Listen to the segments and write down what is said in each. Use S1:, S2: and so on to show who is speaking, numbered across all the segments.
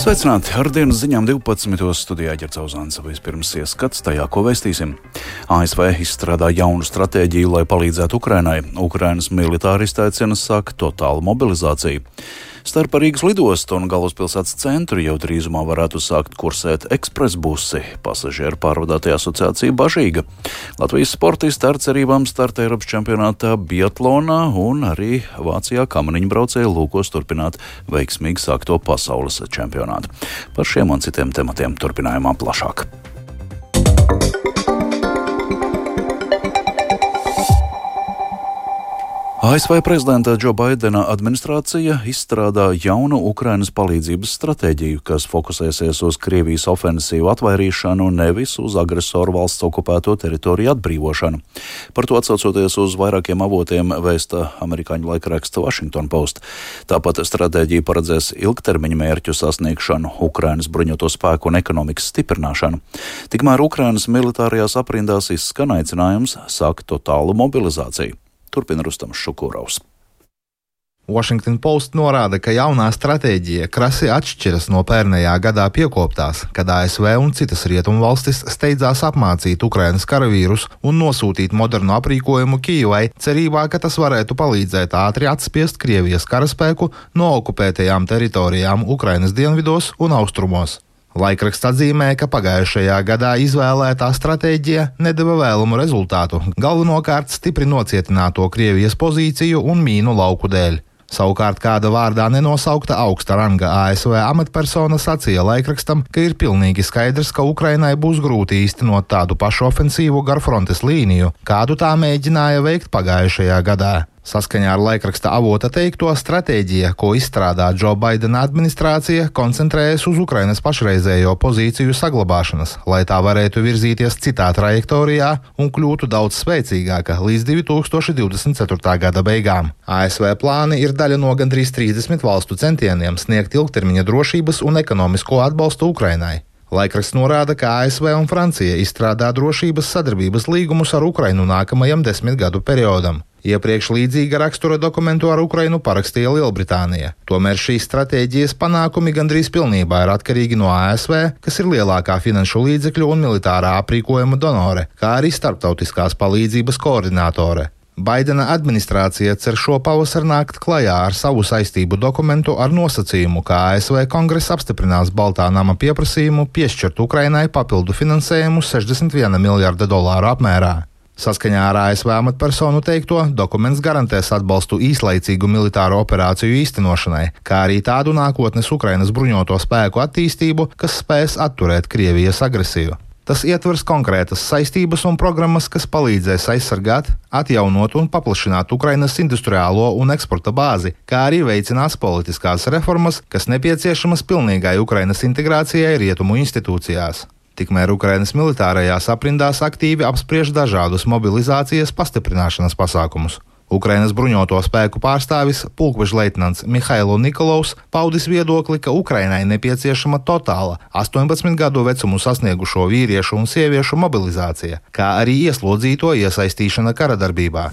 S1: Sveicināti! Ar dienas ziņām 12. studijā ģercauzāns vispirms ieskats tajā, ko vēstīsim. ASV izstrādā jaunu stratēģiju, lai palīdzētu Ukrainai. Ukrainas militāristi aicina sākt totālu mobilizāciju. Starp Rīgas lidostu un galvaspilsētas centru jau drīzumā varētu sākt kursēt ekspresbusi. Pasažieru pārvadātajā asociācija bažīga. Latvijas sportisti ar cerībām starta Eiropas čempionātā Biatlonā un arī Vācijā kamaniņu braucēju lūkos turpināt veiksmīgi sākto pasaules čempionātu. Par šiem un citiem tematiem turpinājumā plašāk. ASV prezidenta Džo Baidena administrācija izstrādā jaunu Ukrainas palīdzības stratēģiju, kas fokusēsies uz Krievijas ofensīvu atvairīšanu, nevis uz agresoru valsts okupēto teritoriju atbrīvošanu. Par to atsaucoties uz vairākiem avotiem vēsta amerikāņu laikraksta Washington Post. Tāpat stratēģija paredzēs ilgtermiņa mērķu sasniegšanu, Ukrainas bruņoto spēku un ekonomikas stiprināšanu. Tikmēr Ukrainas militārajās aprindās izskan aicinājums sākt totālu mobilizāciju. Turpina Rustams Šukurovs.
S2: Washington Post norāda, ka jaunā stratēģija krasi atšķiras no pērnējā gadā piekoptās, kad ASV un citas rietumvalstis steidzās apmācīt Ukrainas karavīrus un nosūtīt modernu aprīkojumu Kijivai, cerībā, ka tas varētu palīdzēt ātri atspiest Krievijas karaspēku no okupētajām teritorijām Ukrainas dienvidos un austrumos. Laikraksts atzīmē, ka pagājušajā gadā izvēlētā stratēģija nedeva vēlamu rezultātu, galvenokārt stipri nocietināto Krievijas pozīciju un mīnu lauku dēļ. Savukārt kāda vārdā nenosaukta augsta ranga ASV amatpersona sacīja laikrakstam, ka ir pilnīgi skaidrs, ka Ukrainai būs grūti īstenot tādu pašu ofensīvu gar frontes līniju, kādu tā mēģināja veikt pagājušajā gadā. Saskaņā ar laikraksta avota teikto, stratēģija, ko izstrādā Džo Baidena administrācija, koncentrējas uz Ukrainas pašreizējo pozīciju saglabāšanas, lai tā varētu virzīties citā trajektorijā un kļūtu daudz spēcīgāka līdz 2024. gada beigām. ASV plāni ir daļa no gandrīz 30 valstu centieniem sniegt ilgtermiņa drošības un ekonomisko atbalstu Ukrainai. Laikraksts norāda, ka ASV un Francija izstrādā drošības sadarbības līgumus ar Ukrainu nākamajam desmit gadu periodam. Iepriekš līdzīga rakstura dokumentu ar Ukrainu parakstīja Lielbritānija. Tomēr šīs stratēģijas panākumi gandrīz pilnībā ir atkarīgi no ASV, kas ir lielākā finanšu līdzekļu un militārā aprīkojuma donore, kā arī starptautiskās palīdzības koordinātore. Baidena administrācija cer šo pavasaru nākt klajā ar savu saistību dokumentu ar nosacījumu, ka ASV kongress apstiprinās Baltā nama pieprasījumu piešķirt Ukrainai papildu finansējumu 61 miljārda dolāru apmērā. Saskaņā ar ASV amatpersonu teikto, dokuments garantēs atbalstu īslaicīgu militāro operāciju īstenošanai, kā arī tādu nākotnes Ukrainas bruņoto spēku attīstību, kas spēs atturēt Krievijas agresiju. Tas ietvers konkrētas saistības un programmas, kas palīdzēs aizsargāt, atjaunot un paplašināt Ukrainas industriālo un eksporta bāzi, kā arī veicinās politiskās reformas, kas nepieciešamas pilnīgai Ukrainas integrācijai rietumu institūcijās. Tikmēr Ukrainas militārajās aprindās aktīvi apspriež dažādus mobilizācijas pastiprināšanas pasākumus. Ukrainas bruņoto spēku pārstāvis pulkveža leitnants Mihailo Nikolovs paudis viedokli, ka Ukrainai nepieciešama totāla 18 gadu vecumu sasniegušo vīriešu un sieviešu mobilizācija, kā arī ieslodzīto iesaistīšana kara darbībā.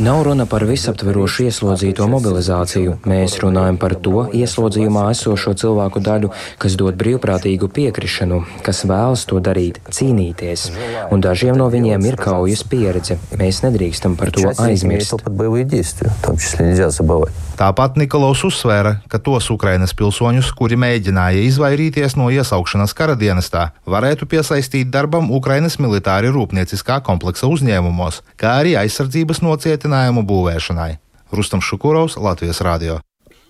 S3: Nav runa par visaptverošu ieslodzīto mobilizāciju. Mēs runājam par to ieslodzījumā esošo cilvēku daļu, kas dod brīvprātīgu piekrišanu, kas vēlas to darīt, cīnīties. Un dažiem no viņiem ir kaujas Krievijas pieredze. Mēs nedrīkstam par to aizmirst.
S2: Tāpat Nikolaus uzsvēra, ka tos Ukrainas pilsoņus, kuri mēģināja izvairīties no iesaukšanas kara dienestā, varētu piesaistīt darbam Ukrainas militāri rūpnieciskā kompleksa uzņēmumos, kā arī aizsardzības nocietinājumu būvēšanai. Rustam Šukurovs, Latvijas Rādio.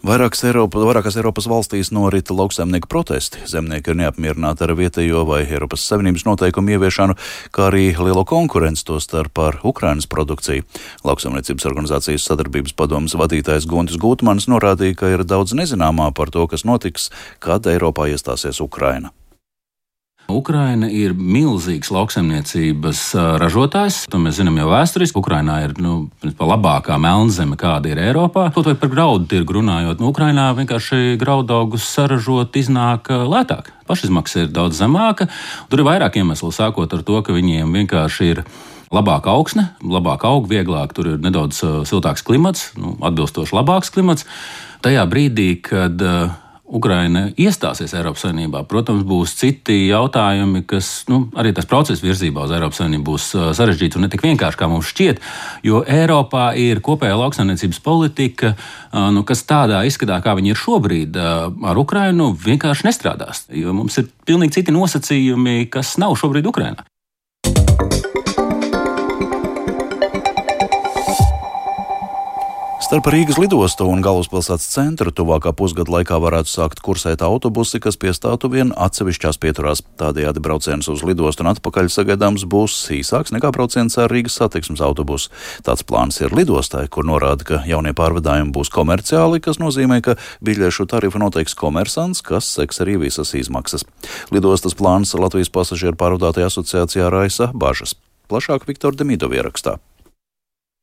S1: Vairākas, Eiropa, vairākas Eiropas valstīs norita lauksaimnieku protesti. Zemnieki ir neapmierināti ar vietējo vai Eiropas Savienības noteikumu ieviešanu, kā arī lielo konkurenci to starp ar Ukrainas produkciju. Lauksaimniecības organizācijas sadarbības padomas vadītājs Guntis Gūtmans norādīja, ka ir daudz nezināmā par to, kas notiks, kad Eiropā iestāsies Ukraina.
S4: Ukraina ir milzīgs lauksaimniecības ražotājs. To mēs zinām jau vēsturiski. Ukrainā ir nu, labākā melnzeme, kāda ir Eiropā. Kaut vai par graudu tirgu runājot, nu, Ukrainā vienkārši graudaugus saražot iznāk lētāk. Pašizmaksa ir daudz zemāka. Tur ir vairāk iemeslu, sākot ar to, ka viņiem vienkārši ir labāka augsne, labāk aug, vieglāk, tur ir nedaudz siltāks klimats, nu, atbilstoši labāks klimats. Tajā brīdī, kad uh, Ukraina iestāsies Eiropas Savienībā, protams, būs citi jautājumi, kas nu, arī tas process virzībā uz Eiropas Savienību būs sarežģīts un ne tik vienkārši, kā mums šķiet. Jo Eiropā ir kopējā lauksaimniecības politika, nu, kas tādā izskatā, kā viņi ir šobrīd, ar Ukrainu vienkārši nestrādās. Jo mums ir pilnīgi citi nosacījumi, kas nav šobrīd Ukrainā.
S1: Starp Rīgas lidostu un galvaspilsētas centru tuvākā pusgada laikā varētu sākt kursēt autobusi, kas piestātu vien atsevišķās pieturās. Tādējādi brauciens uz lidostu un atpakaļ sagaidāms būs īsāks nekā brauciens ar Rīgas satiksmes autobusu. Tāds plāns ir lidostai, kur norāda, ka jaunie pārvadājumi būs komerciāli, kas nozīmē, ka biļešu tarifu noteiks komersants, kas seks arī visas izmaksas. Lidostas plāns Latvijas pasažieru pārvadātajā asociācijā raisa bažas. Plašāk Viktor Demidov ierakstā.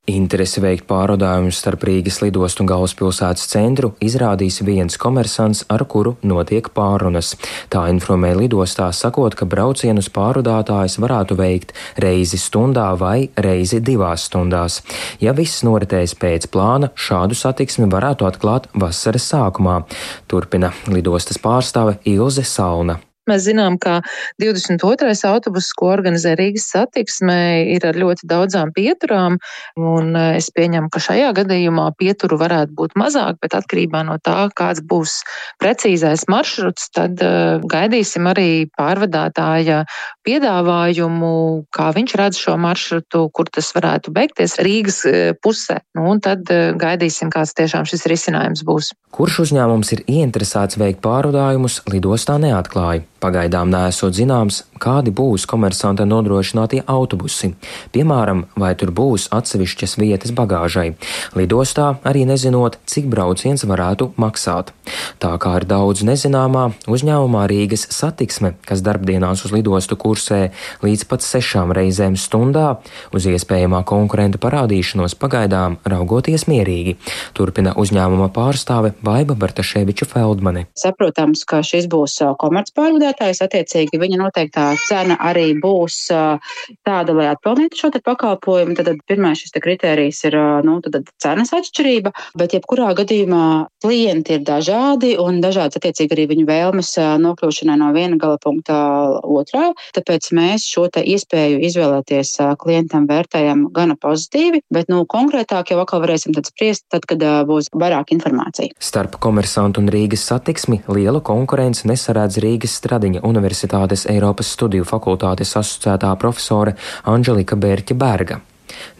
S3: Interesi veikt pārvadājumus starp Rīgas lidostu un galvaspilsētas centru izrādīs viens komersants, ar kuru notiek pārunas. Tā informē lidostā, sakot, ka braucienus pārvadātājs varētu veikt reizi stundā vai reizi divās stundās. Ja viss noritēs pēc plāna, šādu satiksmi varētu atklāt vasaras sākumā, turpina lidostas pārstāve Ilze Salna.
S5: Mēs zinām, ka 22. autobuss, ko organizē Rīgas satiksmē, ir ar ļoti daudzām pieturām, e, es pieņemu, ka šajā gadījumā pieturu varētu būt mazāk, bet atkarībā no tā, kāds būs precīzais maršruts, tad e, gaidīsim arī pārvadātāja piedāvājumu, kā viņš redz šo maršrutu, kur tas varētu beigties Rīgas e, pusē. Nu, un tad gaidīsim, kāds tiešām šis risinājums būs.
S3: Kurš uzņēmums ir ieinteresēts veikt pārvadājumus, lidostā neatklāja. Pagaidām nesot zināms, kādi būs komersanta nodrošinātie autobusi. Piemēram, vai tur būs atsevišķas vietas bagāžai. Lidostā arī nezinot, cik brauciens varētu maksāt. Tā kā ir daudz nezināmā, uzņēmumā Rīgas satiksme, kas darbdienās uz lidostu kursē līdz pat sešām reizēm stundā, uz iespējamā konkurenta parādīšanos pagaidām raugoties mierīgi. Turpina uzņēmuma pārstāve Baiba Bartaševiča Feldmane.
S6: Saprotams, ka šis būs komercpārvadājums patērētājs, attiecīgi viņa noteiktā cena arī būs tāda, lai atpelnītu šo pakalpojumu. Tad, pirmais šis kritērijs ir nu, cenas atšķirība, bet jebkurā gadījumā klienti ir dažādi un dažādas attiecīgi arī viņu vēlmes nokļūšanai no viena gala punkta otrā. Tāpēc mēs šo iespēju izvēlēties klientam vērtējam gana pozitīvi, bet nu, konkrētāk jau atkal varēsim spriest, tad, kad būs vairāk informācija.
S3: Starp komersantu un Rīgas satiksmi liela konkurence nesarādz Rīgas. Stradiņa Universitātes Eiropas studiju fakultātes asociētā profesore Anģelika Bērķa Berga.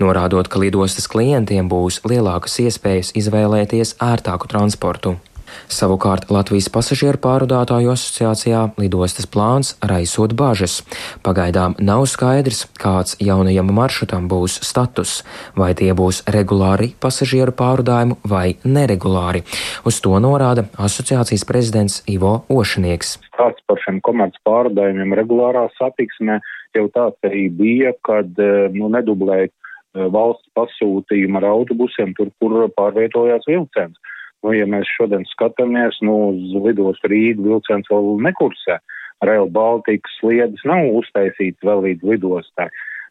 S3: Norādot, ka lidostas klientiem būs lielākas iespējas izvēlēties ērtāku transportu. Savukārt Latvijas pasažieru pārvadātāju asociācijā lidostas plāns raisot bažas. Pagaidām nav skaidrs, kāds jaunajam maršrutam būs status, vai tie būs regulāri pasažieru pārvadājumi vai neregulāri. Uz to norāda asociācijas prezidents Ivo Ošanieks.
S7: Tāds par šiem komerc pārvadājumiem regulārā satiksmē jau tāds arī bija, kad eh, nu, nedublēt eh, valsts pasūtījumu ar autobusiem tur, kur pārvietojās vilciens. Nu, ja mēs šodien skatāmies nu, uz lidostu Rīgu, vilciens vēl nekursē, Rail Baltica sliedas nav uztaisīts vēl līdz lidostai.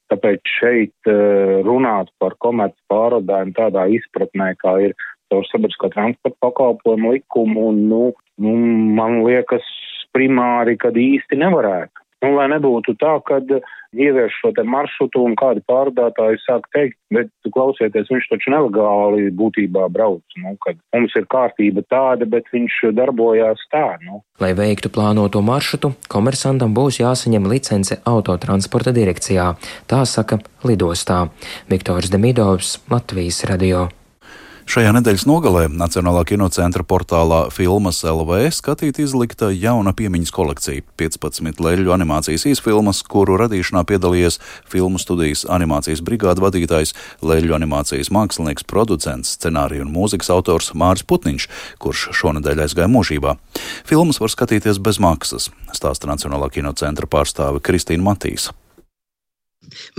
S7: Tāpēc šeit uh, runāt par komerci pārādājumu tādā izpratnē, kā ir caur sabiedriskā transporta pakalpojumu likumu, nu, nu, man liekas, primāri, kad īsti nevarētu. Nu, lai nebūtu tā, ka ievieš šo te maršrutu un kādi pārdātāji sāk teikt, bet klausieties, viņš taču nelegāli būtībā brauc. Nu, kad mums ir kārtība tāda, bet viņš darbojās tā. Nu.
S3: Lai veiktu plānoto maršrutu, komersantam būs jāsaņem licence autotransporta direkcijā. Tā saka lidostā Viktors Demidovs, Latvijas radio.
S1: Šajā nedēļas nogalē Nacionālā kinocentra portālā Filmas LV skatīt izlikta jauna piemiņas kolekcija - 15 leļu animācijas īsfilmas, kuru radīšanā piedalījies filmu studijas animācijas brigāda vadītājs, leļu animācijas mākslinieks, producents, scenāriju un mūzikas autors Māris Putniņš, kurš šonadēļ aizgāja mūžībā. Filmas var skatīties bez maksas, stāsta Nacionālā kinocentra pārstāve Kristīna Matīs.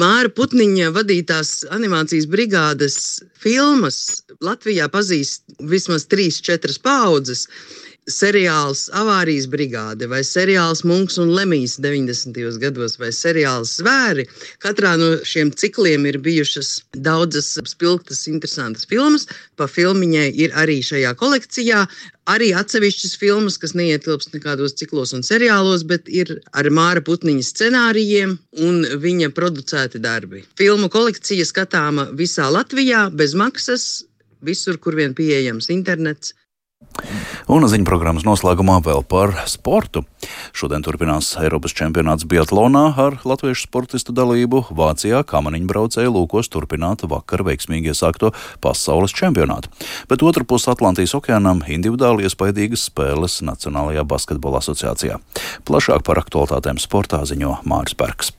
S8: Māra Putniņa vadītās animācijas brigādes filmas Latvijā pazīst vismaz trīs, četras paudzes. Seriāls Avārijas brigāde, vai seriāls Munks un Lemijs 90. gados, vai seriāls Zvēri. Katrā no šiem cikliem ir bijušas daudzas spilgtas, interesantas filmas. Pa filmiņai ir arī šajā kolekcijā. Arī atsevišķas filmas, kas neietilpst nekādos ciklos un seriālos, bet ir ar Māra Putniņa scenārijiem un viņa producēti darbi. Filmu kolekcija skatāma visā Latvijā bez maksas, visur, kur vien pieejams internets.
S1: Un ziņu programmas noslēgumā vēl par sportu. Šodien turpinās Eiropas čempionāts Biatlonā ar latviešu sportistu dalību. Vācijā kamaniņu braucēju lūkos turpināt vakar veiksmīgi iesākto pasaules čempionātu. Bet otru pusi Atlantijas okeānam individuāli iespaidīgas spēles Nacionālajā basketbola asociācijā. Plašāk par aktualitātēm sportā ziņo Māris Bergs.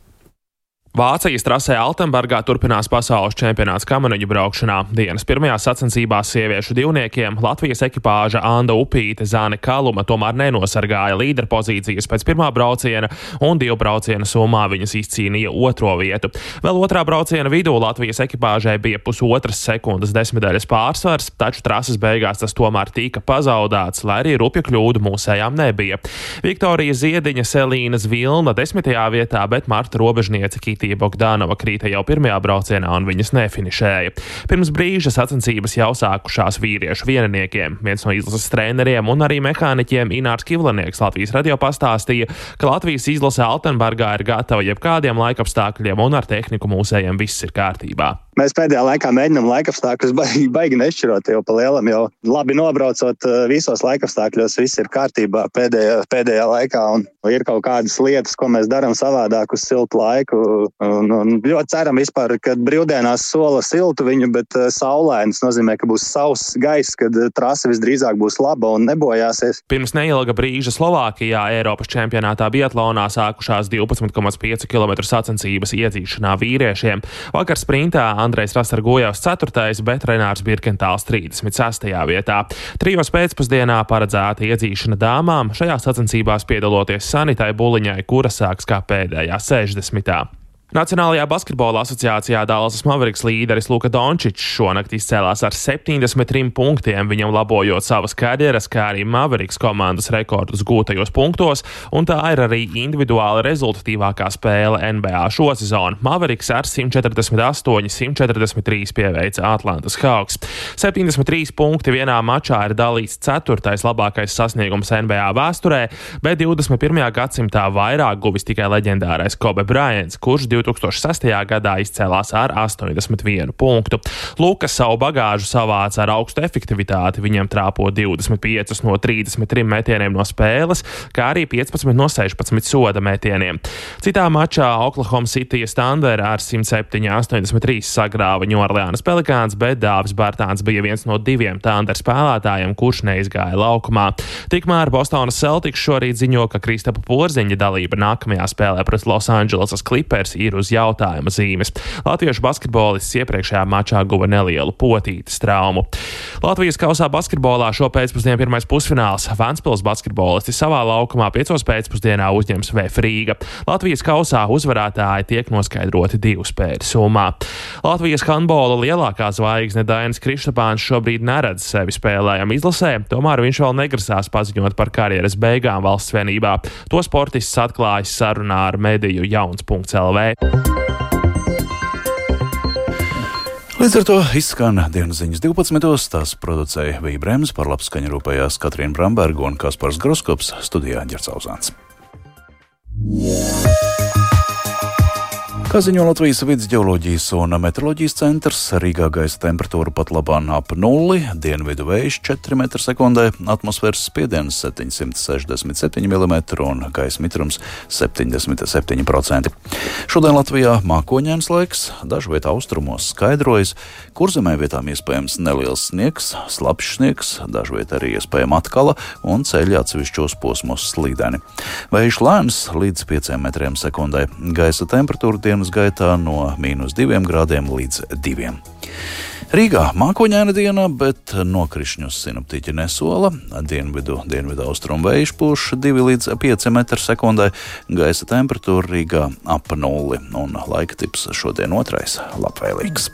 S9: Vācijas trasē Altenburgā turpinās pasaules čempionāts kamaniņu braukšanā. Dienas pirmajās sacensībās sieviešu divniekiem Latvijas ekipāža Anna Upīte Zāne Kaluma tomēr nenosargāja līderpozīcijas pēc pirmā brauciena un divu braucienu summā viņas izcīnīja otro vietu. Vēl otrā brauciena vidū Latvijas ekipāžai bija pusotras sekundes desmitaļas pārsvars, taču trases beigās tas tomēr tika pazaudēts, lai arī rupju kļūdu mūsējām nebija. Viktorija Ziediņa, Selīnas Vilna desmitajā vietā, bet Marta Robežniece Kitija Bogdānova krīta jau pirmajā braucienā un viņas nefinišēja. Pirms brīža sacensības jau sākušās vīriešu vieniniekiem. Viens no izlases treneriem un arī mehāniķiem Inārs Kivlanieks Latvijas radio pastāstīja, ka Latvijas izlase Altenburgā ir gatava jebkādiem laikapstākļiem un ar tehniku mūsējiem viss ir kārtībā.
S10: Mēs pēdējā laikā mēģinām laikapstākļus baigi, baigi nešķirot, jo pa lielam jau labi nobraucot eh, visos laikapstākļos, viss ir kārtībā pēdējā, pēdējā laikā. Un ir kaut kādas lietas, ko mēs darām savādāk uz siltu laiku. Un, un ļoti ceram, vispār, ka brīvdienās sola siltu viņu, bet eh, saulains nozīmē, ka būs sauss gaiss, kad eh, trase visdrīzāk būs laba un nebojāsies.
S9: Pirms neilga brīža Slovākijā Eiropas čempionātā Biatlonā sākušās 12,5 km sacensības iedzīšanā vīriešiem. Vakar sprintā Andrejs Rasargojevs 4. bet Renārs Birkentāls 36. vietā. Trijos pēcpusdienā paredzēta iedzīšana dāmām, šajās sacensībās piedaloties Sanitai Buliņai, kura sāks kā pēdējā 60. Nacionālajā basketbola asociācijā Dālasas Maveriks līderis Luka Dončičs šonakt izcēlās ar 73 punktiem, viņam labojot savas karjeras, kā arī Maveriks komandas rekordus gūtajos punktos, un tā ir arī individuāli rezultatīvākā spēle NBA šosezon. Maveriks ar 148, 143 pieveica Atlantas Hawks. 73 punkti vienā mačā ir dalīts ceturtais labākais sasniegums NBA vēsturē, bet 21. gadsimtā vairāk guvis tikai leģendārais Kobe Bryants, kurš 2006. gadā izcēlās ar 81 punktu. Lukas savu bagāžu savāca ar augstu efektivitāti, viņam trāpo 25 no 33 metieniem no spēles, kā arī 15 no 16 soda metieniem. Citā mačā Oklahoma City Thunder ar 107,83 sagrāva Ņorleānas Pelikāns, bet Dāvis Bārtāns bija viens no diviem Thunder spēlētājiem, kurš neizgāja laukumā. Tikmēr Bostonas Celtics šorīt ziņo, ka Kristapa Porziņa dalība nākamajā spēlē pret Los Angeles Clippers ir ir uz jautājuma zīmes. Latviešu basketbolists iepriekšējā mačā guva nelielu potītes traumu. Latvijas kausā basketbolā šo pēcpusdienu pirmais pusfināls Vanspils basketbolisti savā laukumā piecos pēcpusdienā uzņems VF Rīga. Latvijas kausā uzvarētāji tiek noskaidroti divu spēļu summā. Latvijas handbola lielākā zvaigzne Dainis Kristapāns šobrīd neredz sevi spēlējam izlasē, tomēr viņš vēl negrasās paziņot par karjeras beigām valsts vienībā. To sportists atklājis sarunā ar mediju jauns.lv.
S1: Līdz ar to izskan dienas ziņas 12. Tās producēja Vija Brems, par labskaņu rūpējās Katrīna Bramberga un Kaspars Groskops studijā Ģercauzāns. Yeah. Kā ziņo Latvijas vidus geoloģijas un meteoroloģijas centrs, Rīgā gaisa temperatūra pat labāk ap nulli, dienvidu vējš 4 m2, atmosfēras spiediens 767 mm un gaisa mitrums 77%. Šodien Latvijā mākoņdienas laiks, dažu vietā austrumos skaidrojas, kur zemē vietām iespējams neliels sniegs, slapjš sniegs, dažu vietā arī iespējama atkala un ceļi atsevišķos posmos slīdeni. Vējš lēns līdz 5 m2, gaisa temperatūra dienas dienas gaitā no mīnus 2 grādiem līdz 2. Rīgā mākoņaina diena, bet nokrišņus sinaptiķi nesola. Dienvidu, dienvidu austrumu vējš pūš 2 līdz 5 m2, gaisa temperatūra Rīgā ap nulli un laika tips šodien otrais - labvēlīgs.